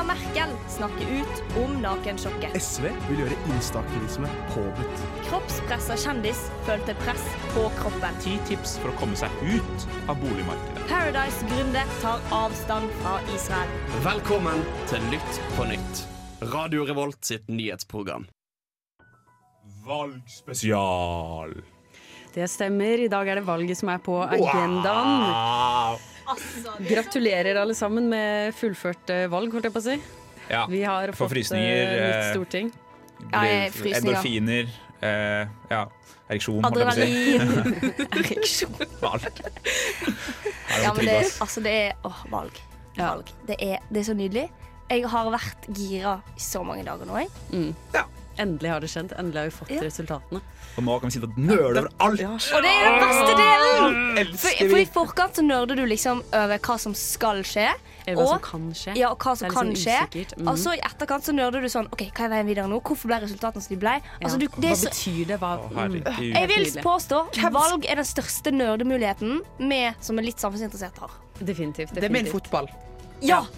Angela Merkel snakker ut om nakensjokket. SV vil gjøre instaaktivisme påbudt. Kroppspressa kjendis følte press på kroppen. Ti tips for å komme seg ut av boligmarkedet. Paradise-gründer tar avstand fra Israel. Velkommen til Lytt på nytt. Radio Revolt sitt nyhetsprogram. Valgspesial. Det stemmer. I dag er det valget som er på agendaen. Gratulerer alle sammen med fullført eh, valg, holdt jeg på å si. Ja, Vi har fått frysninger, eh, nytt eh, storting. Ja, er. Endorfiner. Eh, ja, ereksjon, holdt jeg på å si. Ereksjon. Valg. Ja, Ja, men det, er, altså det er Åh, valg. Ja. valg. Det, er, det er så nydelig. Jeg har vært gira i så mange dager nå. Jeg. Endelig har det skjedd. Endelig har vi fått Ja. resultatene. Og nå kan vi sitte og nøle over alt. Og det er den beste delen! For, for. I forkant så nerder du liksom over hva som skal skje. Eller hva Og- som kan skje. Ja, og hva som kan skje. Mm. Og så i etterkant så nerder du sånn OK, hva er veien videre nå? Hvorfor ble resultatene som de ble? Altså, du, det Hva så, betyr det? Hva, mm. jeg vil påstå valg er den største nerdemuligheten vi som er litt samfunnsinteressert har. Definitivt. Det er min definitivt. fotball. Ja!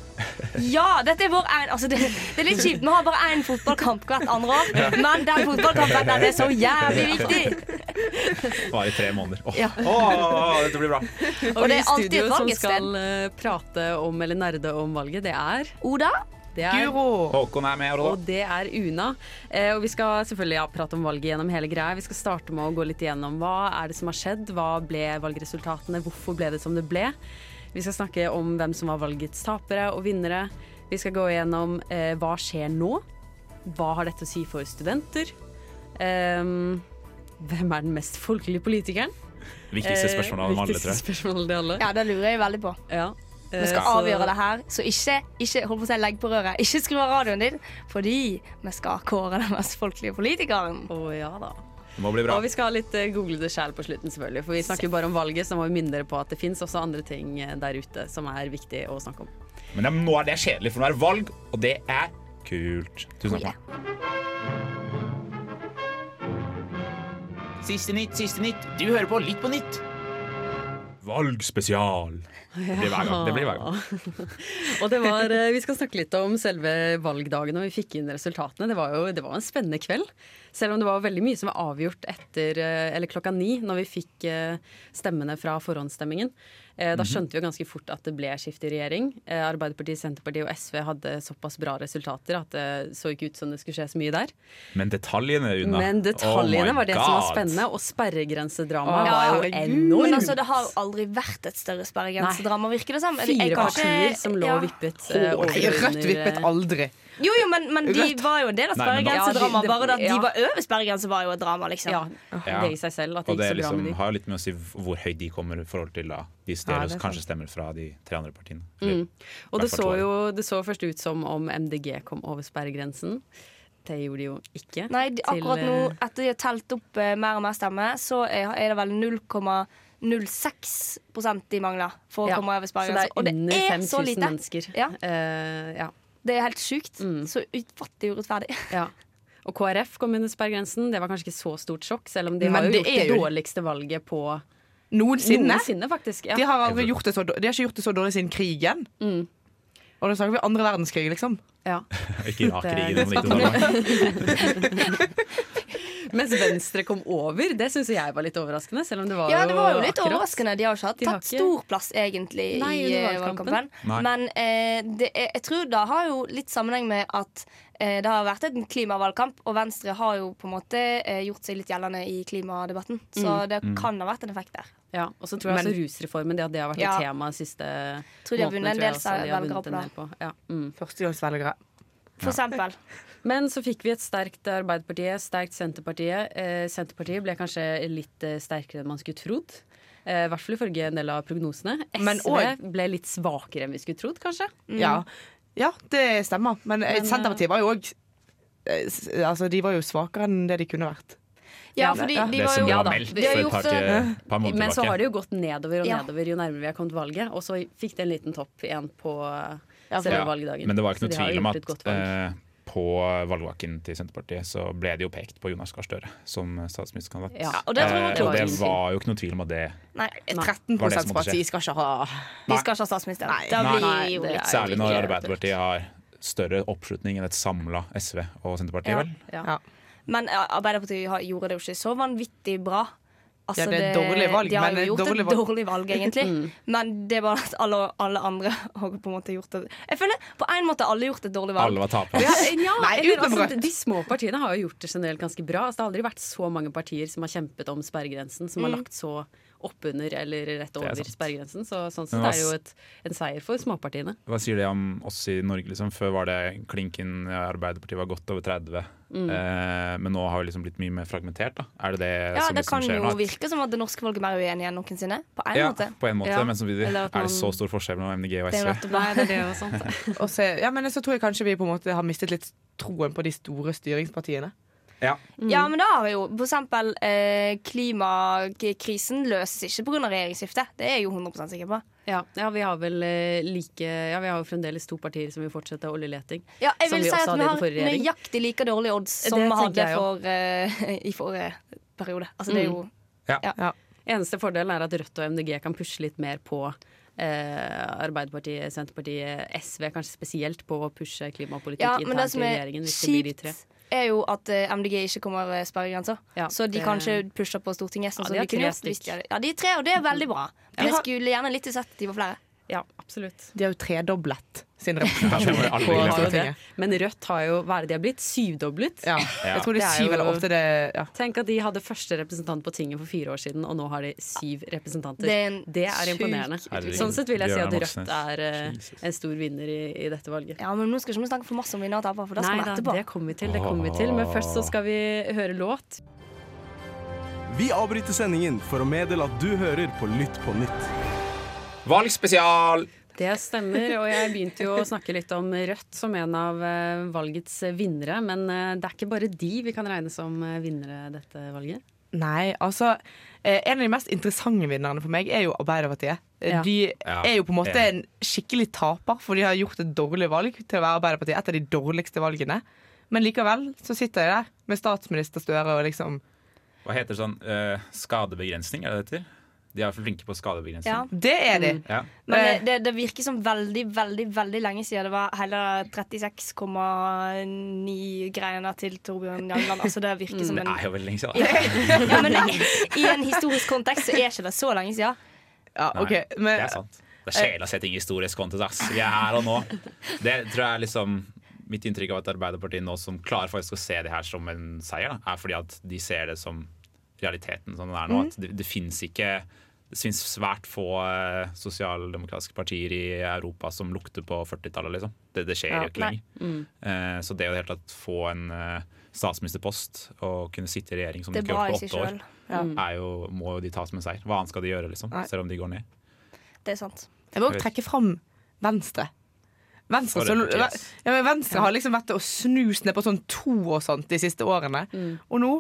Ja, dette er vår en, altså det, det er litt kjipt. Vi har bare én fotballkamp hvert andre år, men den fotballkampen den er så jævlig viktig. Bare i tre måneder. Åh, Ja. Åh, dette blir bra. Og Og det er alltid et som valg et sted. skal eh, prate om, eller nerde om valget, det er Oda? Det er Guro. Håkon er med. Og det er Una. Eh, og vi skal selvfølgelig ja, prate om valget gjennom hele greia. Vi skal starte med å gå litt igjennom hva er det som har skjedd, hva ble valgresultatene, hvorfor ble det som det ble. Vi skal snakke om hvem som var valgets tapere og vinnere. Vi skal gå igjennom eh, hva skjer nå. Hva har dette å si for studenter? Um, hvem er den mest folkelige politikeren? Viktigste spørsmålet spørsmål av alle, tror jeg. alle. Ja, det lurer jeg veldig på. Ja. Vi skal avgjøre det her, så ikke, ikke hold på å si legg på røret. Ikke skru av radioen din, fordi vi skal kåre den mest folkelige politikeren. Å ja da. Det må bli bra. Og vi skal ha litt eh, google det sjæl på slutten, selvfølgelig. For vi snakker jo bare om valget, så må vi minne dere på at det fins også andre ting eh, der ute som er viktig å snakke om. Men nå er det kjedelig, for nå er det valg, og det er kult. Tusen takk. Siste nytt, siste nytt. Du hører på Litt på nytt. Valgspesial. Det blir hver gang. Det blir hver gang. Og det var, eh, Vi skal snakke litt om selve valgdagen og vi fikk inn resultatene. Det var jo det var en spennende kveld. Selv om det var veldig mye som var avgjort etter, eh, eller klokka ni, når vi fikk eh, stemmene fra forhåndsstemmingen. Eh, Da skjønte vi jo ganske fort at det ble skifte i regjering. Eh, Arbeiderpartiet, Senterpartiet og SV hadde såpass bra resultater at det så ikke ut som det skulle skje så mye der. Men detaljene, Una. Men detaljene Oh var det som var spennende, og sperregrensedramaet oh, var jo enormt. Men altså, det har aldri vært et større sperregrensedrama, virker det som. Fire partier som lå ja. og vippet eh, Rødt vippet aldri. Jo, jo, men, men de var jo en del av sperregrensedramaet. Bare det at de var over sperregrense, var jo et drama, liksom. Ja, Ja. det i seg selv. At det Og det gikk så bra liksom, med de. har litt med å si hvor høyt de kommer i forhold til da, de Ja, stjeler det er kanskje stemmer fra de tre andre partiene. Eller, Mm. Og det så jo det så først ut som om MDG kom over sperregrensen. Det gjorde de jo ikke. Nei, de, Til, akkurat nå, eh, etter de har telt opp eh, mer og mer stemmer, så er, er det vel 0,06 de mangler for å Ja, komme over er Og det er så lite. mennesker. Ja. Uh, ja. Det er helt sjukt. Mm. Så utfattig urettferdig. ja. Og KrF kom under sperregrensen. Det var kanskje ikke så stort sjokk, selv om de Men har jo det gjort det jo- dårligste valget på Noensinne. noensinne, faktisk. Ja. De har, aldri gjort det så, de har ikke gjort det så dårlig siden krigen. Mm. Og da snakker vi andre verdenskrig, liksom. Ja. Ikke Irak-krigen om 90-tallet. Mens Venstre kom over, det syns jeg var litt overraskende. Selv om det var, Ja, det var jo litt akkurat. overraskende. De har ikke hatt har tatt ikke- stor plass, egentlig, Nei, i eh, valgkampen. Nei. Men eh, det jeg tror det har jo litt sammenheng med at eh, det har vært en klimavalgkamp, og Venstre har jo på en måte eh, gjort seg litt gjeldende i klimadebatten. Så det Mm. kan ha vært en effekt der. Ja, og så tror jeg Men- også rusreformen, det det har vært Ja. et tema de siste Tror de har vunnet en del velgere vunnet på en del på. Ja. Mm. Førstegangsvelgere. For eksempel. Men så fikk vi et sterkt Arbeiderpartiet, sterkt Senterpartiet. Eh, Senterpartiet ble kanskje litt eh, sterkere enn man skulle trodd. Eh, I hvert fall ifølge en del av prognosene. SV og... ble litt svakere enn vi skulle trodd, kanskje. Ja. ja, det stemmer. Men, eh, Men, Senterpartiet var jo òg Altså, de var jo svakere enn det de kunne vært. Ja, fordi Ja, de Det var som jo var meldt har for et gjort par, måneder Men så har det jo gått nedover og nedover jo nærmere vi har kommet valget. Og så fikk det en liten topp igjen på Ja, Ja. Men det var ikke noe tvil om at eh, på valgvaken til Senterpartiet så ble det jo pekt på Jonas Gahr Støre som statsministerkandidat. Ja, og det tror jeg var Eh, det, og det var jo ikke noe tvil om at det Nei, 13 Var det som måtte parti skal ikke ha De skal ikke ha statsminister. Nei. Nei. litt er Særlig når Arbeiderpartiet har større oppslutning enn et samla SV og Senterpartiet, Ja. vel? Ja. Men Arbeiderpartiet gjorde det jo ikke så vanvittig bra. Altså, Ja, det er et dårlig valg, De har men jo gjort dårlig et valg. dårlig valg, egentlig. Men det er bare at alle, alle andre har på en måte gjort det Jeg føler på en måte alle har gjort et dårlig valg. Alle var tapere. Ja, ja, altså, Rødt. de små partiene har jo gjort det generelt ganske bra. Altså, det har aldri vært så mange partier som har kjempet om sperregrensen, som har lagt så oppunder eller rett over sperregrensen. Så sånn sett hva er det jo et, en seier for småpartiene. Hva sier det om oss i Norge? Liksom? Før var det klinken Arbeiderpartiet var godt over 30. Eh, men nå har vi liksom blitt mye mer fragmentert. Da. Er det det Ja, som Det liksom kan skjer jo kan jo virke som at det norske folket er mer uenige enn noensinne. På en ja, måte. på en måte, Ja. men samtidig at er det så stor forskjell mellom MDG og Det er SV. Nei, det er det jo sant. Og så, ja, men så tror jeg kanskje vi på en måte har mistet litt troen på de store styringspartiene. Ja. Ja, men da har vi jo for eksempel eh, klimakrisen løses ikke pga. regjeringsskiftet. Det er jeg jo 100 sikker på. Ja, ja, vi har vel eh, like Ja, vi har jo fremdeles to partier som vil fortsette oljeleting. Ja, jeg Som vil vi si at vi har nøyaktig like dårlige odds som vi hadde for, eh, i forrige periode. Altså, det er jo Eneste fordelen er at Rødt og MDG kan pushe litt mer på eh, Arbeiderpartiet, Senterpartiet, SV kanskje spesielt på å pushe klimapolitikk Ja, internt i er regjeringen. Hvis det blir de tre. Er jo at eh, MDG ikke kommer over sperregrensa. Ja, så de kan ikke pushe på Stortinget. Sånn Ja, de tre Ja, er tre, og det er veldig bra. Men jeg skulle gjerne litt sett de var flere. Ja, absolutt. De har jo tredoblet sin representasjon. Stortinget. Men Rødt har jo Hva er det de har blitt? Syvdoblet? Ja. Ja. Jeg tror det er syv eller åtte. Det, ja. Tenk at de hadde første representant på tinget for fire år siden, og nå har de syv representanter. Det er Det er imponerende. Herregud. Sånn sett vil jeg si at Rødt er uh, en stor vinner i, i dette valget. Ja, men nå skal ikke vi snakke for masse om vinner og tapere, for det skal vi etterpå. det kommer vi til. det kommer vi til Men først så skal vi høre låt. Vi avbryter sendingen for å meddele at du hører på Lytt på nytt. Valgspesial! Det stemmer, og jeg begynte jo å snakke litt om Rødt som en av eh, valgets vinnere. Men eh, det er ikke bare de vi kan regne som eh, vinnere dette valget. Nei, altså En av de mest interessante vinnerne for meg er jo Arbeiderpartiet. Ja. De er jo på en måte en skikkelig taper, for de har gjort et dårlig valg til å være Arbeiderpartiet. Et av de dårligste valgene. Men likevel så sitter de der med statsminister Støre og liksom Hva heter sånn Uh, skadebegrensning? Er det det heter? De er for flinke på skadebegrensning. Ja. Det er de. Ja. Men det, det, det virker som veldig, veldig veldig lenge siden det var hele 36,9-greiene til Torbjørn Jagland. Altså det virker som Det er jo veldig lenge siden. ja, men i, en historisk kontekst så er ikke det så lenge siden. Ja, Nei, men Det er sant. Det er kjedelig å se ting i historisk kontekst. Ass. Vi er her og nå. Det tror jeg er liksom Mitt inntrykk av at Arbeiderpartiet nå som klarer faktisk å se det her som en seier, da, er fordi at de ser det som realiteten som den er nå. At det, det fins ikke det finnes svært få eh, sosialdemokratiske partier i Europa som lukter på 40-tallet. Liksom. Det, det skjer Ja, jo ikke lenger. Eh, så det å helt tatt få en eh, statsministerpost og kunne sitte i regjering som de Det ikke gjort på åtte år, ja. jo, må jo de ta som en seier. Hva annet skal de gjøre, liksom? Selv om de går ned. Det er sant. jeg må også trekke fram Venstre. Venstre, så, ja, men Venstre har liksom vært og snust ned på sånn to og sånt de siste årene. Og nå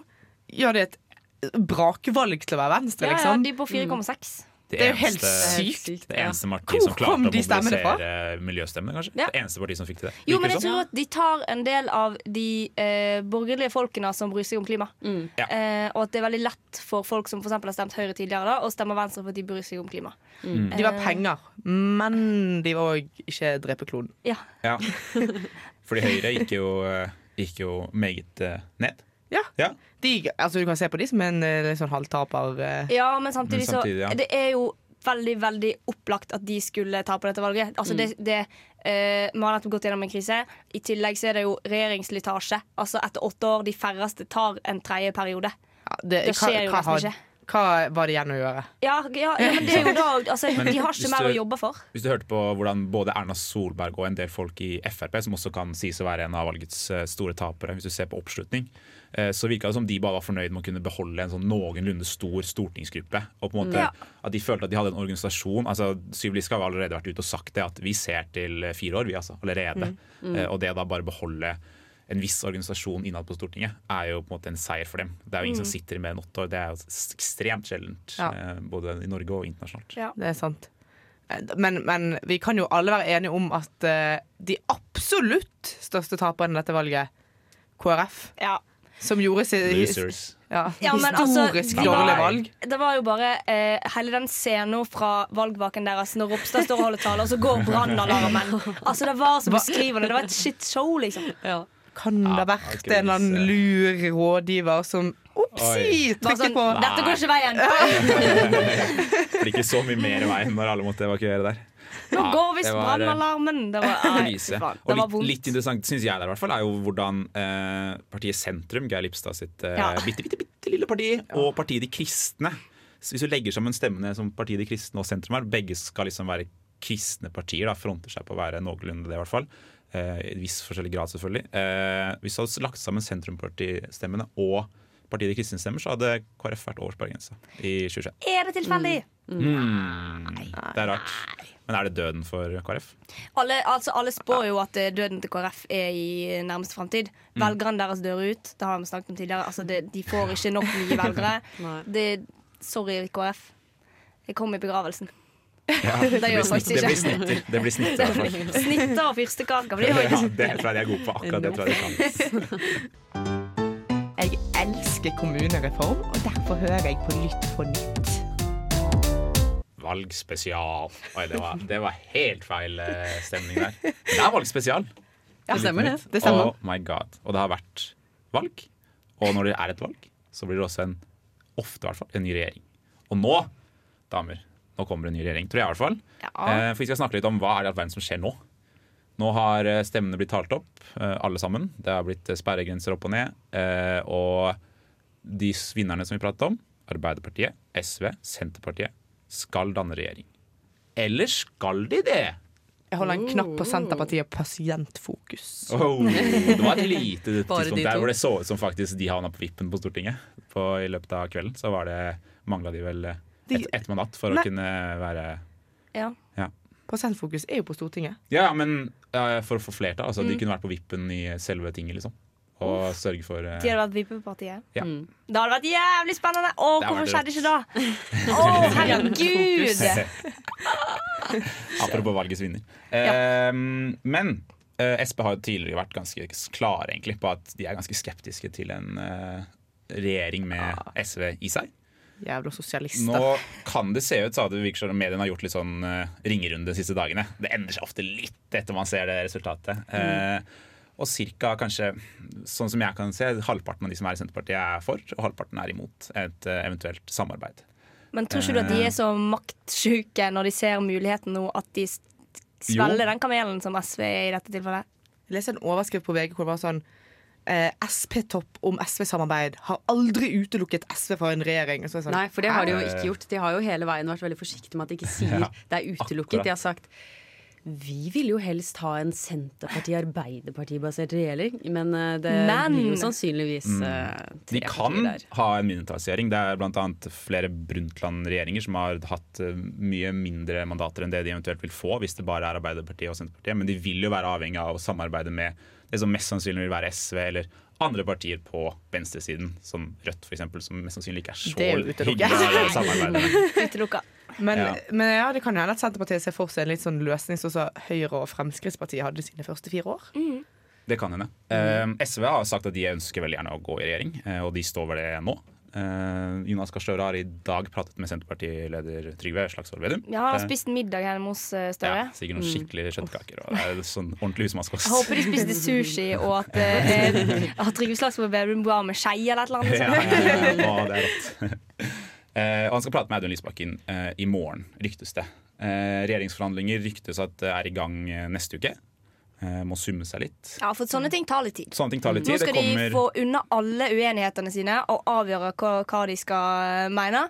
gjør de et brakvalg til å være Venstre, Ja, ja, liksom. de er på 4,6. Det er jo helt sykt. Det eneste partiet som klarte kom å de mobilisere miljøstemmene, kanskje. Ja. Det eneste partiet som fikk til det. Jo, men jeg sånn? tror at de tar en del av de eh, borgerlige folkene som bryr seg om klima. Ja. Eh, og at det er veldig lett for folk som for har stemt Høyre tidligere, da, å stemme Venstre for at de bryr seg om klima. De var penger, men de var òg ikke drepe kloden. Ja. Ja. Fordi Høyre gikk jo, eh, gikk jo meget eh, ned. Ja. Ja. De, altså, du kan se på de som en liksom, litt sånn halvtaper. eh. ja, men samtidig, Men samtidig, ja. Det er jo veldig, veldig opplagt at de skulle ta på dette valget. Altså, det, det eh, Man har nettopp gått gjennom en krise. I tillegg så er det jo regjeringsslitasje. Altså, etter åtte år, de færreste tar en tredje periode. Ja, det, Det skjer jo hva, nesten har- ikke. Hva var det igjen å gjøre? Ja, ja, ja men det er jo da altså, De har ikke mer å jobbe for. Hvis du hørte på hvordan både Erna Solberg og en del folk i Frp, som også kan sies å være en av valgets eh, store tapere, hvis du ser på oppslutning, eh, så virka det som de bare var fornøyd med å kunne beholde en sånn noenlunde stor stortingsgruppe. Og på en måte Ja. At de følte at de hadde en organisasjon. altså Syv Liska har allerede vært ute og sagt det, at vi ser til eh, fire år, vi altså, allerede. Eh, Og det å da bare beholde en viss organisasjon innad på Stortinget er jo på en måte en seier for dem. Det er jo ingen som sitter med en åtteår. åtte år. Det er jo ekstremt sjeldent, Ja. eh, både i Norge og internasjonalt. Ja. Det er sant. Eh, Men, men vi kan jo alle være enige om at eh, de absolutt største taperne i dette valget, KrF, Ja. Som gjorde sitt Losers. Ja, Ja, men altså, Historisk de dårlig valg. Det var jo bare eh, hele den scenen fra valgvaken deres når Ropstad står og holder tale, og så går brannalarmen. Altså, det var så beskrivende. Det var et shitshow, liksom. Kan det ha vært en eller annen lur rådgiver som Opsi! Trykker sånn, på. Dette går ikke veien. Det blir ikke så mye mer i veien når alle måtte evakuere der. Nå går visst det var, eh. Det var, nei, faen. Og Det var litt, litt interessant synes jeg der, i hvert fall, er jo hvordan eh, partiet Sentrum, Geir Lipstad sitt eh, Ja. bitte, bitte, bitte lille parti, og partiet De kristne Så Hvis du legger sammen stemmene som partiet De kristne og Sentrum er, begge skal liksom være kristne partier, da, fronter seg på å være noenlunde det, i hvert fall. Eh, I viss forskjellig grad, selvfølgelig. Eh, hvis du hadde lagt sammen sentrumpartistemmene og partiet De kristne stemmer, så hadde KrF vært over sperregrensa i 2021. Er det tilfeldig? Mm. Det er rart. Men er det døden for KrF? Alle, altså, alle spår jo at eh, døden til KrF er i nærmeste framtid. Mm. Velgerne deres dør ut. Det har vi snakket om tidligere. Altså, det, de får ikke nok nye velgere. Det, sorry, KrF. Jeg kom i begravelsen. Ja, Det det, blir snitt, det blir snitter. Det blir snitter. Snitter og fyrstekaker. Det er Ja, det tror jeg de er gode på. Akkurat det tror jeg de kan. Jeg elsker kommunereform, og derfor hører jeg på Lytt på nytt. Valgspesial. Oi, det var, det var helt feil eh, stemning der. Det er valgspesial. Ja, stemmer det. Det stemmer. Oh my god. Og det har vært valg. Og når det er et valg, så blir det også en, ofte i hvert fall, en ny regjering. Og nå, damer, nå kommer det en ny regjering, tror jeg i hvert fall. Eh, for vi skal snakke litt om hva er det i all verden som skjer nå. Nå har eh, stemmene blitt talt opp, alle sammen. Det har blitt sperregrenser opp og ned. eh, Og de vinnerne som vi pratet om, Arbeiderpartiet, SV, Senterpartiet, skal danne regjering. Eller skal de det? Jeg holder en knapp på Senterpartiet og Pasientfokus. Oh, det var et lite tidspunkt de der hvor det så ut som faktisk de havna på vippen på Stortinget. På, I løpet av kvelden så var det mangla de vel ett et, ett mandat for Nei. å kunne være Ja. Pasientfokus er jo på Stortinget. Ja, men ja, for å få flertall. Altså, Mm. De kunne vært på vippen i selve tinget, liksom. Og sørge for uh, De hadde vært Vippepartiet. Ja. Det hadde vært jævlig spennende! Å, Det hvorfor skjedde ikke da? Å, herregud! Apropos valgets vinner. Eh, men uh, Sp har jo tidligere vært ganske klare egentlig, på at de er ganske skeptiske til en eh, regjering med SV i seg. Jævla sosialister. Nå kan det se ut det virker som om mediene har gjort litt sånn eh, ringerunde de siste dagene. Det ender seg ofte litt etter man ser det resultatet. Eh, og cirka kanskje, sånn som jeg kan se, halvparten av de som er i Senterpartiet er for, og halvparten er imot et eh, eventuelt samarbeid. Men tror ikke du at de er så maktsjuke når de ser muligheten nå, at de svelger den kamelen som SV er i dette tilfellet? Jeg leste en overskrift på VG hvor det var sånn eh, SP-topp om SV-samarbeid har aldri utelukket SV fra en regjering. Så er sånn, Nei, for det har de jo ikke gjort. De har jo hele veien vært veldig forsiktige med at de ikke sier Ja, det er utelukket. akkurat. De har sagt vi vil jo helst ha en Senterparti-Arbeiderparti-basert regjering, men eh, det Men- blir jo sannsynligvis eh, Mm. De Vi kan der. ha en mindretallsregjering. Det er bl.a. flere Brundtland-regjeringer som har hatt eh, mye mindre mandater enn det de eventuelt vil få hvis det bare er Arbeiderpartiet og Senterpartiet. Men de vil jo være avhengig av å samarbeide med det som mest sannsynlig vil være SV eller andre partier på venstresiden, som Rødt f.eks., som mest sannsynlig ikke er så er hyggelig å samarbeide med. Men Ja. men ja, det kan jo hende at Senterpartiet ser for seg en litt sånn løsning sånn som Høyre og Fremskrittspartiet hadde sine første fire år. Det kan hende. Eh, SV har sagt at de ønsker veldig gjerne å gå i regjering, eh, og de står ved det nå. Eh, Jonas Gahr Støre har i dag pratet med Senterpartileder Trygve Slagsvold Vedum. Ja, han har Eh, spist middag hjemme hos eh, Støre. Ja, sikkert noen skikkelige kjøttkaker. Og det er sånn ordentlig husmannskost. Jeg håper de spiste sushi, og at, eh, at Trygve Slagsvold Vedum var med skei eller et eller annet. Ja, ja, ja. Å, det er rått. Eh, og han skal prate med Audun Lysbakken eh, i morgen, ryktes det. Eh, regjeringsforhandlinger ryktes at det er i gang neste uke. Må summe seg litt. Ja, for sånne ting tar litt tid. Sånne ting tar litt tid. Nå skal de få unna alle uenighetene sine og avgjøre hva, hva de skal mene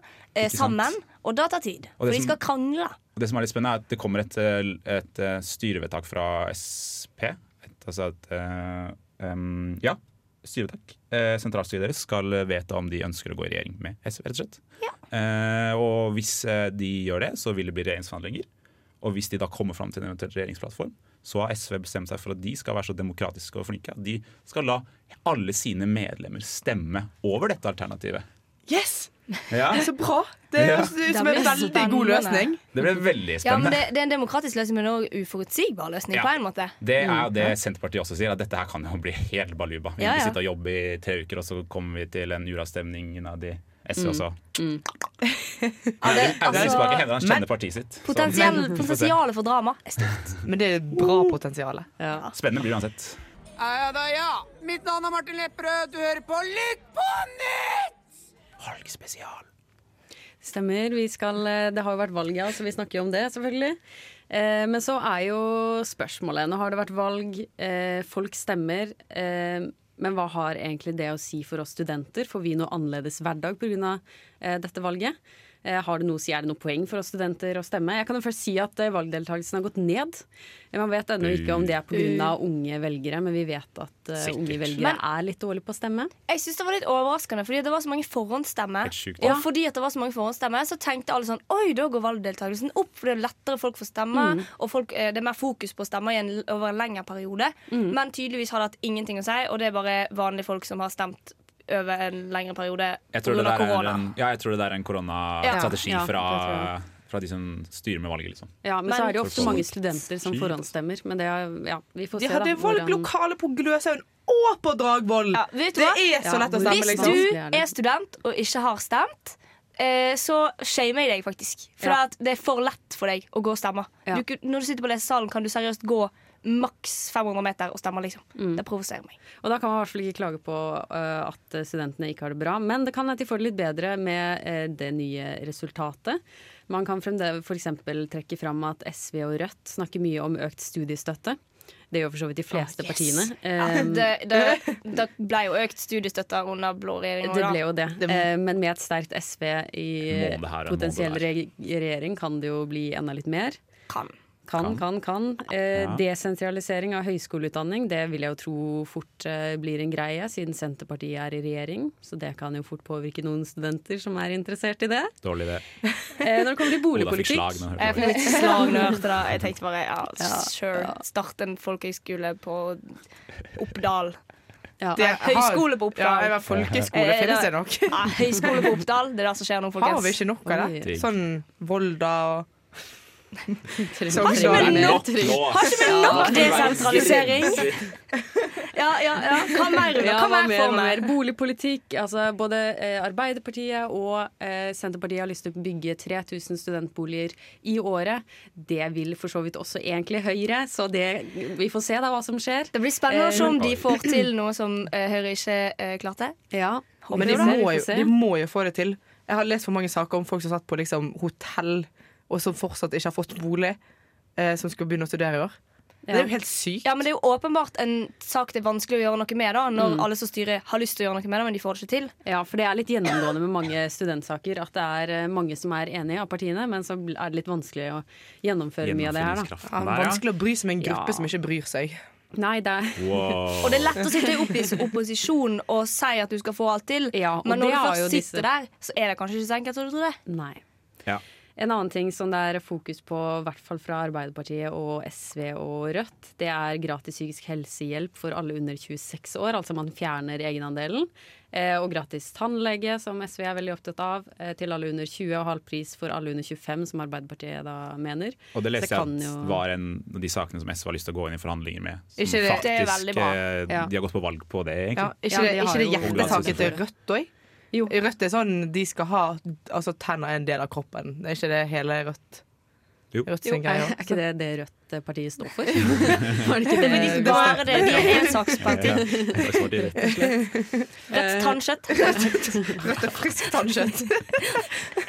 sammen. Og det tar tid. For de skal krangle. Det som er litt spennende, er at det kommer et, et styrevedtak fra SP. Et, altså et um, em, Ja, styrevedtak. Eh, sentralstyret deres skal vedta om de ønsker å gå i regjering med SV, rett og slett. Eh, og hvis eh, de gjør det, så vil det bli regjeringsforhandlinger. Og hvis de da kommer fram til en eventuell regjeringsplattform, så har SV bestemt seg for at de skal være så demokratiske og flinke at de skal la alle sine medlemmer stemme over dette alternativet. Yes! Ja, Så bra! Det Ja. høres ut som en veldig veldig god løsning. det ble veldig Ja, men det, det er en demokratisk løsning, men òg uforutsigbar løsning. Ja. på en måte Det er jo det Senterpartiet også sier, at dette her kan jo bli helt baluba. Vi Ja, ja. sitter og jobber i tre uker, og så kommer vi til en uravstemning innad i SV også. ja, det, Audun altså, han kjenner partiet sitt. Så Potensialet for drama er stort. Men det er bra potensial. Ja. spennende blir det uansett. Ja da, ja. Mitt navn er Martin Lepperød. Du hører på Lytt på nytt! Valgspesial. Stemmer. Skal, eh, det har jo vært valg, ja, så vi snakker jo om det, selvfølgelig. Eh, men så er jo spørsmålet Nå har det vært valg, eh, folk stemmer. Eh, men hva har egentlig det å si for oss studenter? Får vi noe annerledes hverdag pga. Eh, dette valget? Eh, har det noe å si, Er det noe poeng for oss studenter å stemme? Jeg kan jo først si at eh, valgdeltakelsen har gått ned. Man vet ennå ikke om det er pga. unge velgere, men vi vet at Sikkert. unge velgere Men- er litt dårlige på å stemme. Jeg synes det var litt overraskende, fordi det var så mange forhåndsstemmer. Sjukt. Og fordi at det var så mange forhåndsstemmer, så tenkte alle sånn Oi, da går valgdeltakelsen opp, for det er lettere folk får stemme. Og folk, det er mer fokus på å stemme over en lengre periode. Men tydeligvis har det hatt ingenting å si, og det er bare vanlige folk som har stemt over en lengre periode Jeg tror, det pga. korona. en, ja, jeg tror det der er en koronastrategi Ja, ja, fra, fra de som styrer med valget, liksom. Ja, men, Men- så er det jo ofte Folk- mange studenter som forhåndsstemmer. Men det er, ja, vi får De se hadde da. hvordan- lokale på Gløshaugen og på Dragvoll! Ja, Det hva? er så Ja, lett å stemme, stemme, Hvis liksom. du er student og ikke har stemt, eh, så shamer jeg deg faktisk. For Ja. at det er for lett for deg å gå og stemme. Ja. Du, når du sitter på lesesalen, kan du seriøst gå maks 500 meter og stemmer, liksom Mm. Det provoserer meg. Og da kan man i hvert fall ikke klage på uh, at studentene ikke har det bra. Men det kan de får det litt bedre med uh, det nye resultatet. Man kan f.eks. trekke fram at SV og Rødt snakker mye om økt studiestøtte. Det gjør for så vidt de fleste partiene. Ja, det, det, det ble jo økt studiestøtte under blå regjering. Det ble jo det. Eh, Men med et sterkt SV i her potensiell regjering kan det jo bli enda litt mer. Kan. Kan, kan, kan. Eh, Ja. Desentralisering av høyskoleutdanning, det vil jeg jo tro fort eh, blir en greie, siden Senterpartiet er i regjering. Så det kan jo fort påvirke noen studenter som er interessert i det. Dårlig idé. Eh, når det kommer til Oda fikk boligpolitikk slag når Jeg hørte fikk det. slag når jeg hørte det. Jeg tenkte bare ja, Ja, sure. Start en folkehøyskole på Oppdal. ja. Det er Høyskole på Ja, Oppdal. jeg var folkeskole, Eh, finnes det nok? Ja, høyskole på Oppdal. Det er det som skjer nå, folkens. Har vi ikke nok av det? Sånn Volda og Har ikke vi nok? Har ikke vi nok desentralisering? Ja, ja, ja. Hva mer, Hva hva mer mer, får mer? Boligpolitikk. Altså både eh, Arbeiderpartiet og eh, Senterpartiet har lyst til å bygge 3000 studentboliger i året. Det vil for så vidt også egentlig Høyre, så det, vi får se da hva som skjer. Det blir spennende å se om de Eh, får til noe som eh, Høyre ikke eh, klarte. Ja, Men de må, jo, de må jo få det til. Jeg har lest for mange saker om folk som satt på liksom, hotell, og som fortsatt ikke har fått bolig, eh, som skal begynne å studere i år. Det er jo helt sykt. Ja, men Det er jo åpenbart en sak det er vanskelig å gjøre noe med, da når alle som styrer, har lyst til å gjøre noe med det, men de får det ikke til. Ja, for det er litt gjennomgående med mange studentsaker at det er eh, mange som er enige av partiene, men så er det litt vanskelig å gjennomføre mye av det her, da. Ja, vanskelig å bry seg med en gruppe Ja. som ikke bryr seg. Nei, det er Wow. Og det er lett å sitte i opposisjon og si at du skal få alt til, Ja, men når du først sitter disse- der, så er det kanskje ikke så enkelt som du tror. det. Nei. Ja. En annen ting som det er fokus på, i hvert fall fra Arbeiderpartiet og SV og Rødt, det er gratis psykisk helsehjelp for alle under 26 år. Altså man fjerner egenandelen. Eh, og gratis tannlege, som SV er veldig opptatt av, eh, til alle under 20, og halv pris for alle under 25, som Arbeiderpartiet da mener. Og det leste jeg at jo- var en av de sakene som SV har lyst til å gå inn i forhandlinger med. Som Ikke det- faktisk, Det er bra. eh, Ja. De har gått på valg på det, egentlig. Ja, ikke, Ja, det, de ikke det hjertesaken til Rødt òg? Jo. Rødt er sånn de skal ha altså, tenner er en del av kroppen. Det er ikke det hele Rødt? Jo. Rødt Jo, sin er, greie. er ikke det det Rødt-partiet står for? Var det ikke Det ikke bare det. De er de rett. Rødt tannkjøtt. Rødt er friskt tannkjøtt.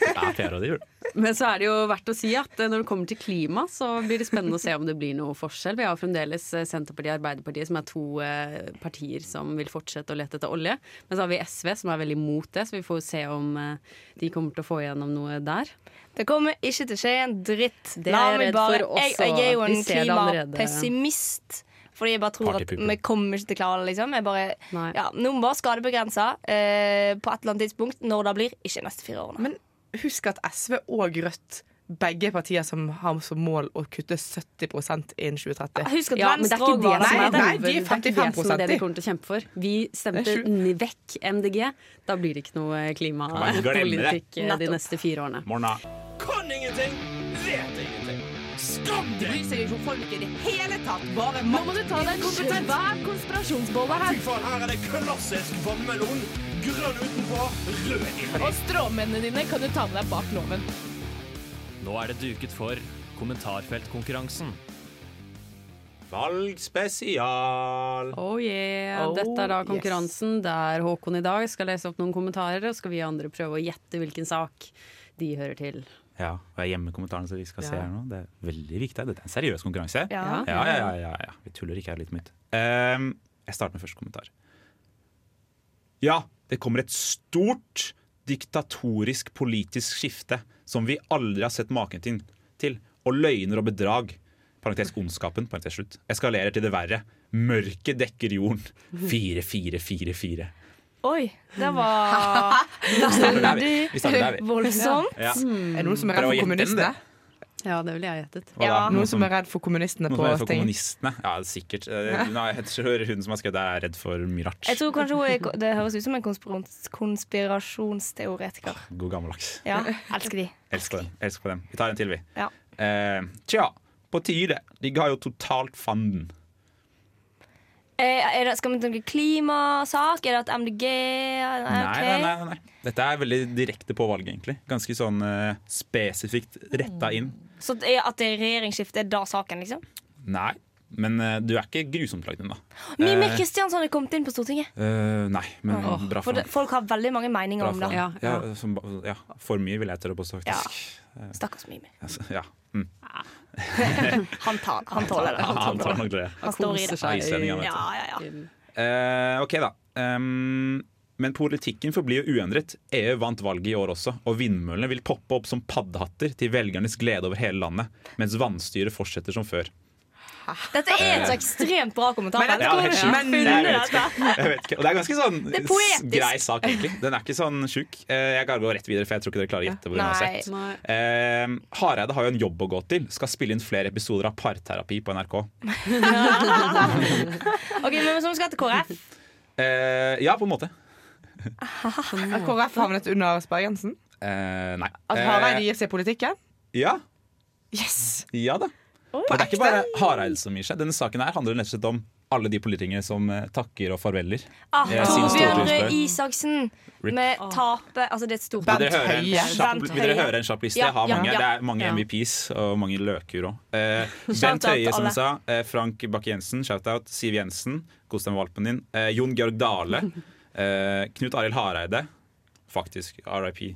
Ja, Per og det gjør det. Men så er det jo verdt å si at eh, når det kommer til klima, så blir det spennende å se om det blir noe forskjell. Vi har fremdeles eh, Senterpartiet og Arbeiderpartiet, som er to eh, partier som vil fortsette å lete etter olje. Men så har vi SV, som er veldig imot det, så vi får se om eh, de kommer til å få igjennom noe der. Det kommer ikke til å skje en dritt. Det er La jeg meg redd bare, for også. jeg, jeg er jo en klimapessimist. Fordi jeg bare tror at vi kommer ikke til å klare det. liksom jeg bare, ja, Noen må bare skadebegrense eh, på et eller annet tidspunkt. Når det blir, ikke de neste fire årene. Men husk at SV og Rødt begge partier som har som mål å kutte 70 innen 2030. Husk at Ja, men det er ikke det som er det. nei, de er det er ikke det som 55% det de kommer til å kjempe for. Vi stemte vekk MDG. Da blir det ikke noe klimapolitikk eh, de neste fire årene. Morna. Kan ingenting, vet ingenting. Skam deg! seg ikke om folk i det hele tatt. Bare Nå må du ta deg en svær konspirasjonsbolle her. Fy faen, her er det klassisk vannmelon. Grønn utenpå, rød inni. Og stråmennene dine kan du ta med deg bak loven. Nå er det duket for kommentarfeltkonkurransen. Valgspesial. Oh yeah. Oh, Dette er da yes. konkurransen der Håkon i dag skal lese opp noen kommentarer, og skal vi andre prøve å gjette hvilken sak de hører til. Ja, og jeg gjemmer kommentarene så de skal se her nå. Det er veldig viktig. Dette er en seriøs konkurranse. Ja. Ja, ja, ja, ja, ja. Vi tuller ikke her litt mitt. Um, jeg starter med første kommentar. Ja, det kommer et stort diktatorisk politisk skifte som vi aldri har sett maken til. til. Og løgner og bedrag. Parentes ondskapen. Parentes slutt. Eskalerer til det verre. Mørket dekker jorden. 4444. Oi, det var vi. voldsomt. Ja. Er det noen som er redd for kommunistene? Ja, det ville jeg gjettet. Ja. Noen som er redd for kommunistene Noen på som er redd for ting. kommunistene? Ja, sikkert. Eh, Nei, jeg tror hun som har skrevet det, er redd for mye rart. Jeg tror kanskje hun er, Det høres ut som en konspirasjonsteoretiker. God gammeldags. Ja, elsker de. Elsker dem. Elsker på den. Vi tar en til, vi. Ja. Eh, tja, på tide. De ga jo totalt fanden. Eh, er det, skal vi tenke klimasak? Er det at MDG er Nei, nei, nei, nei. Dette er veldig direkte på valget, egentlig. Ganske sånn uh, spesifikt retta inn. Så det er at det er regjeringsskifte er da saken, liksom? Nei, men uh, du er ikke grusomt lagd ennå. Mimir uh, Kristiansson er kommet inn på Stortinget. Uh, nei, men oh. bra for for folk har veldig mange meninger om det. Ja, Ja, ja. som, ja, for mye, vil jeg tørre å påstå, faktisk. Stakkars Mimir. Altså, ja. Mm. Han, tar, han tåler det. Han tar nok det. Han står i det. Vet du. Ja, ja, ja. Eh, ok, da. Um, men politikken forblir jo uendret. EU vant valget i år også, og vindmøllene vil poppe opp som paddehatter til velgernes glede over hele landet, mens vannstyret fortsetter som før. Dette er et så ekstremt bra kommentar. Men ja, helt sjukt. har Jeg vet ikke. Jeg vet ikke. Og det er ganske sånn er grei sak, egentlig. Den er ikke sånn sjuk. Eh, jeg kan gå rett videre, for jeg tror ikke dere klarer å gjette. hvor hun har sett. Eh, Hareide har jo en jobb å gå til. Skal spille inn flere episoder av Parterapi på NRK. Ok, men som skal til KrF. Eh, ja, på en måte. Har KrF havnet under sperregrensen? Eh, nei. At Eh, Hareide gir seg i politikken? ja, Yes! ja da. Og det er ikke bare Hareide som gir seg. Denne saken her handler rett om alle de politikere som eh, takker og farveler. Ah, Torbjørn. Isaksen Rip. med tape Altså, det er et stort Vil dere høre en kjapp, liste? Ja, ja, mange. ja. Det er mange. MVPs og mange løker òg. Eh, Bent Høie, som sa. Eh, Frank Bakke-Jensen, shout-out. Siv Jensen, kos deg med valpen din. Eh, Jon Georg Dale. Eh, Knut Arild Hareide. Faktisk RIP.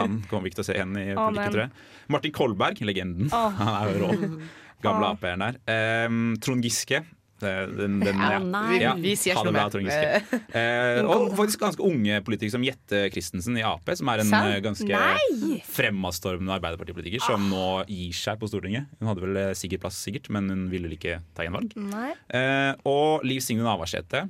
Han kommer vi ikke til å se igjen i politikken, tror jeg. Martin Kolberg, legenden. Oh. Han er jo rå. Gamle oh. Ap-eren der. Um, Trond Giske. Den, den, ja. nei. Ja, Vi sier ikke noe mer. Eh, og faktisk ganske unge politikere som Jette Christensen i Ap, som er en Serr? eh, ganske Nei! fremadstormende Arbeiderpartipolitiker som nå gir seg på Stortinget. Hun hadde vel eh, sikkert plass, sikkert, men hun ville vel ikke ta gjenvalg. valg Eh, og Liv Signe Navarsete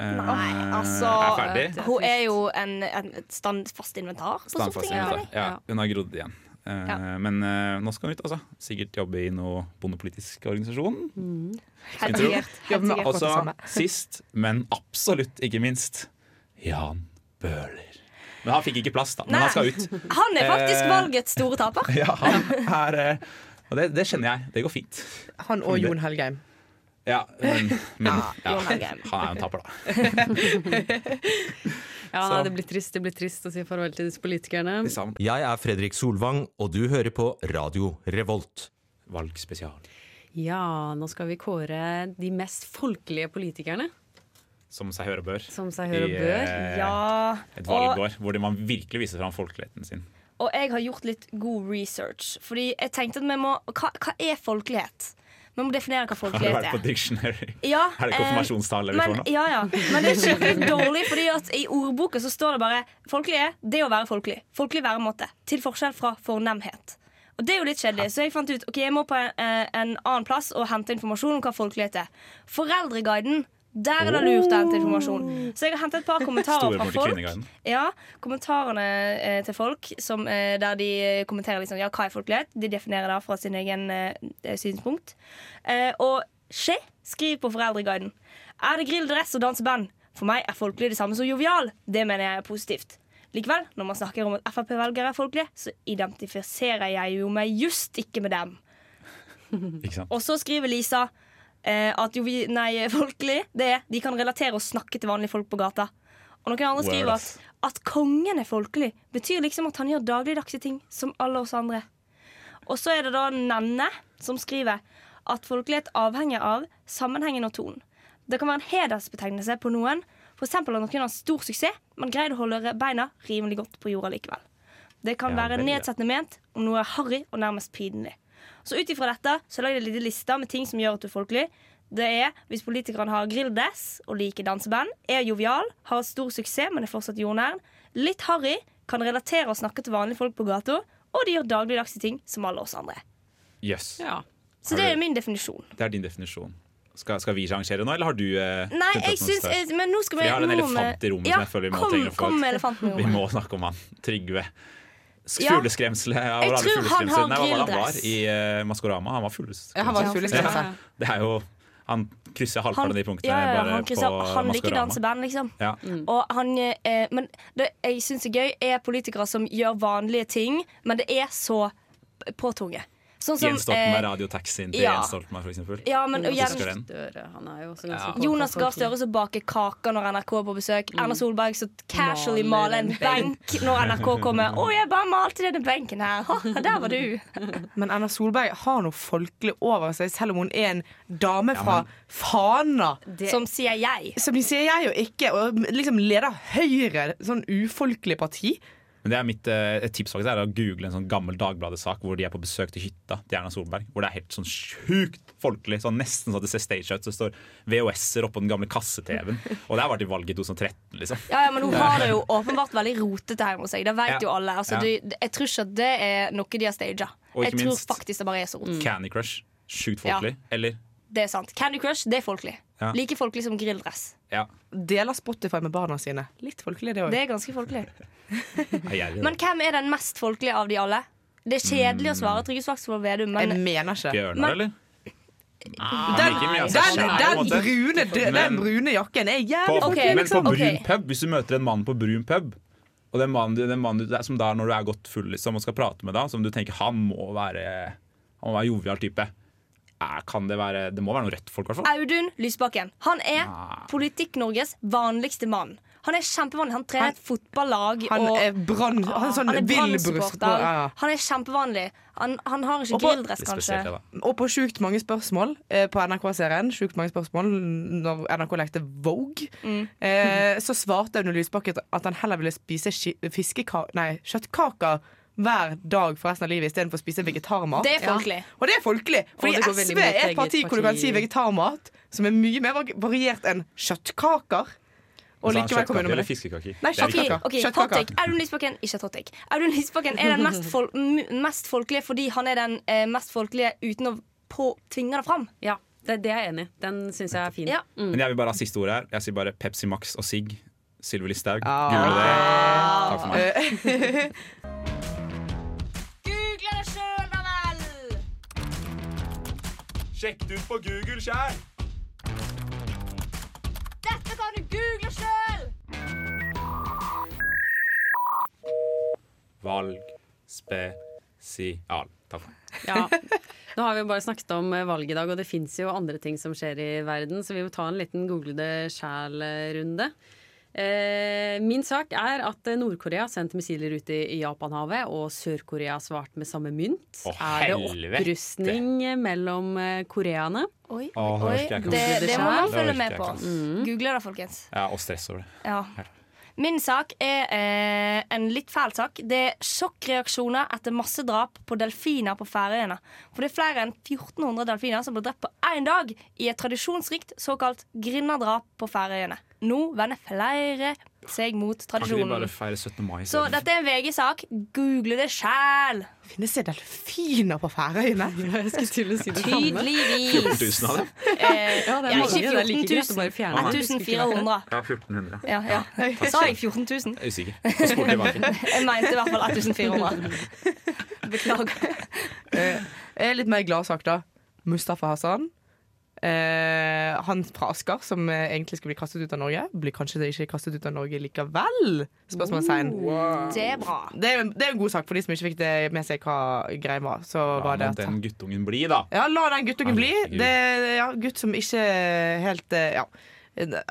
Nei, altså er ferdig. Hun er jo en, en standfast inventar på Standfast Stortinget. inventar. Ja, hun har grodd igjen. Uh, Ja. Men uh, nå skal hun ut, altså. Sikkert jobbe i noe bondepolitisk organisasjon. Helt sikkert. Helt sikkert. akkurat Og så sist, men absolutt ikke minst, Jan Bøhler. Men han fikk ikke plass, da. Men Nei. han skal ut. Han er faktisk uh, valgets store taper. Ja, han er eh, Og det, det kjenner jeg. Det går fint. Han og Jon Helgheim. Ja, men, men ja, han er jo en taper, da. Ja, nei, det blir trist, det blir trist å si farvel til disse politikerne. Jeg er Fredrik Solvang, og du hører på Radio Revolt. Valgspesial. Ja, nå skal vi kåre de mest folkelige politikerne, Som seg høre bør. som seg hør og bør. eh, Ja. Et Og, hvor man virkelig viser fram folkeligheten sin. og jeg har gjort litt god research. Fordi jeg tenkte at vi må Hva, hva er folkelighet? Vi må definere hva Har du folkelighet vært på er. dictionary? Ja, Er det eh, konfirmasjonstale vi får nå? ja, ja. men det er skikkelig dårlig, Fordi at i ordboka så står det bare folkelige, det å være folkelig. Folkelig væremåte. Til forskjell fra fornemhet. Og det er jo litt kjedelig, så jeg fant ut Ok, jeg må på en, eh, en annen plass og hente informasjon om hva folkelighet er. Foreldreguiden Der er det lurt å hente informasjon. Så jeg har hentet et par kommentarer fra folk. Ja, kommentarene eh, til folk som, eh, der de kommenterer liksom, ja, hva er folkelighet. De definerer det fra sin egen eh, synspunkt. Eh, og Skje skriver på Foreldreguiden. Er det grill, dress og danseband? For meg er folkelig det samme som jovial. Det mener jeg er positivt. Likevel, når man snakker om at Frp-velgere er folkelige, så identifiserer jeg jo meg just ikke med dem. Ikke sant? Og så skriver Lisa eh, at jo, vi, nei, folkelig det er de kan relatere og snakke til vanlige folk på gata. Og noen andre skriver at at kongen er folkelig, betyr liksom at han gjør dagligdagse ting som alle oss andre. Og så er det da Nenne som skriver at folkelighet avhenger av sammenhengen og tonen. Det kan være en hedersbetegnelse på noen, f.eks. at noen har stor suksess, men greide å holde beina rimelig godt på jorda likevel. Det kan Ja, være nedsettende ment om noe er harry og nærmest pinlig. Så ut ifra dette så lagde jeg en liten liste med ting som gjør at du er folkelig. Det er hvis politikerne har grilldress og liker danseband, er jovial, har stor suksess, men er fortsatt jordnær, litt harry, kan relatere og snakke til vanlige folk på gata, og de gjør dagligdagse ting som alle oss andre. Yes. Ja. Så det er min definisjon. Det er din definisjon. Skal, skal vi rangere nå, eller har du eh, Nei, jeg syns jeg- Men nå skal vi vi har en elefant i rommet ja, som jeg føler vi må kom, trenger å få ut. Vi må snakke om han. Trygve. Fugleskremselet Ja. Jeg tror han har Nei, hva var det han var i uh, Maskorama? Han var fugleskremsel. Ja. Det er jo Han krysser halvparten av de punktene ja, ja, han, krysser, han liker danseband, liksom. Ja. Og han, eh, men det jeg syns er gøy, er politikere som gjør vanlige ting, men det er så påtunge. Sånn som Jens Stoltenberg, eh, radiotaxien til ja. Jens Stoltenberg, eksempel. Ja, men og Husker Jens, den? Støre, han er jo også Ja. Jonas Gahr Støre som baker kaker når NRK er på besøk. Erna Solberg som casually Maler en en benk når NRK kommer. 'Å, jeg bare malte denne benken her.' Ha, der var du. Men Erna Solberg har noe folkelig over seg, selv om hun er en dame fra Fana. Som sier jeg. Som de sier jeg jo ikke, og liksom leder Høyre, sånn ufolkelig parti. Men det er mitt, eh, Et tips faktisk er å google en sånn gammel Dagbladet-sak hvor de er på besøk til hytta til Erna Solberg. Hvor det er helt sånn sjukt folkelig. Sånn Nesten sånn at det ser stage ut. Så det står VHS-er oppå den gamle kasse-TV-en. Og det har vært i valget i 2013, liksom. Ja, ja, Men hun har det jo åpenbart veldig rotete hjemme hos seg. Det vet Ja. jo alle. Altså, Ja. du, jeg tror ikke at det er noe de har staged. Jeg tror minst- faktisk det bare er så rot. Candy Crush. Sjukt folkelig. Eller Det er sant. Candy Crush, det er folkelig. Ja. Like folkelig som grilldress. Ja. Deler Spotify med barna sine. Litt folkelig, det òg. Det er ganske folkelig. Men hvem er den mest folkelige av de alle? Det er kjedelig å svare Trygve Slagsvold Vedum, Jeg mener ikke. Bjørnar, Men- eller? Den, seg den, selv, på en den, brune, den, brune jakken er jævlig på, okay, men på Liksom. brun pub, hvis du møter en mann på brun pub og den mannen, den er som der når du er godt full liksom, og skal prate med deg, som du tenker han må være Han må være jovial type. Kan det være Det må være noe rødt folk, i hvert fall. Audun Lysbakken. Han er. Politikk-Norges vanligste mann. Han er kjempevanlig. Han trener Han- et fotballag. Han og er brann... Han er sånn han er. Brann-supporter. Ja, ja. Han er kjempevanlig. Han, han har ikke på- grilldress, kanskje. Og på sjukt mange spørsmål eh, på NRK-serien, sjukt mange spørsmål når NRK lekte Vogue, Mm. eh, så svarte Audun Lysbakken at han heller ville spise fiskekaker nei, kjøttkaker hver dag for resten av livet istedenfor å spise vegetarmat. Det er folkelig. Og det er folkelig, fordi det SV er et parti hvor du kan si vegetarmat, som er mye mer variert enn kjøttkaker. Og likevel kommer kjøttkaker eller det. fiskekaker? Nei, er. Kjøttkaker. ok, hot Kjøttkaker. take. Audun Lysbakken Ikke hot take. Audun Lysbakken er den mest, fol mest folkelige fordi han er den eh, mest folkelige uten å på tvinge det fram. Ja, det, det er jeg enig i. Den syns jeg er fin. Ja. Men jeg vil bare ha siste ordet her. Jeg sier bare Pepsi Max og Sigg. Sylvi Listhaug. Ah. Google det. Takk for meg. Sjekk det ut på Google sjæl! Dette kan du google sjøl! Valg spesial. Takk. Ja. Nå har vi jo bare snakket om eh, valg i dag, og det fins jo andre ting som skjer i verden, så vi må ta en liten google det sjæl-runde. Eh, min sak er at Nord-Korea sendte missiler ut i, Japanhavet, og Sør-Korea har svart med samme mynt. Å, er det opprustning mellom eh, koreaene? Oi, oi, det oi. Det, det må man følge med på. ikke. Google det, folkens. Ja, og stress over det. Ja. Min sak er eh, en litt fæl sak. Det er sjokkreaksjoner etter massedrap på delfiner på Færøyene. For det er flere enn 1400 delfiner som ble drept på én dag i et tradisjonsrikt såkalt grindadrap på Færøyene. Nå vender flere seg mot Kan ikke de bare tradisjonen. feire 17. mai? Så dette er en VG-sak. Google det sjæl. Finnes det delfiner på Færøyene? Jeg skulle til å si det samme. 14 Tydeligvis. 000 av dem? Eh, Ja, det er ja, ikke Det er 14 000. bare fjerne 1400. Ja, 1400. Ja, ja. Sa jeg 14 000? Jeg er usikker. Jeg spurte tilbake. Jeg mente i hvert fall 1400. Beklager. Eh, Jeg er litt mer gladsak, da. Mustafa Hassan. Eh, han fra Asker, som eh, egentlig skulle bli kastet ut av Norge, blir kanskje ikke kastet ut av Norge likevel? Spørsmålstegn. Det er bra. Det er, det er en god sak for de som ikke fikk det med seg hva greia var. Så La var det at den guttungen bli, da. Ja, la den guttungen bli. Det ja, gutt som ikke helt eh, Ja.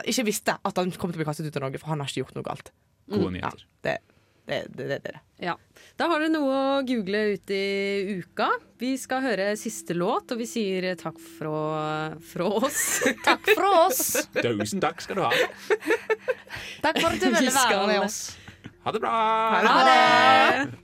Ikke visste at han kom til å bli kastet ut av Norge, for han har ikke gjort noe galt. Gode Ja, nyheter. det, det, det, det, det. Ja. Da har dere noe å google ut i uka. Vi skal høre siste låt, og vi sier takk fra, fra oss. Takk fra oss. Tusen takk skal du ha. Takk for at du ville være med oss. Ha det bra. Ha det.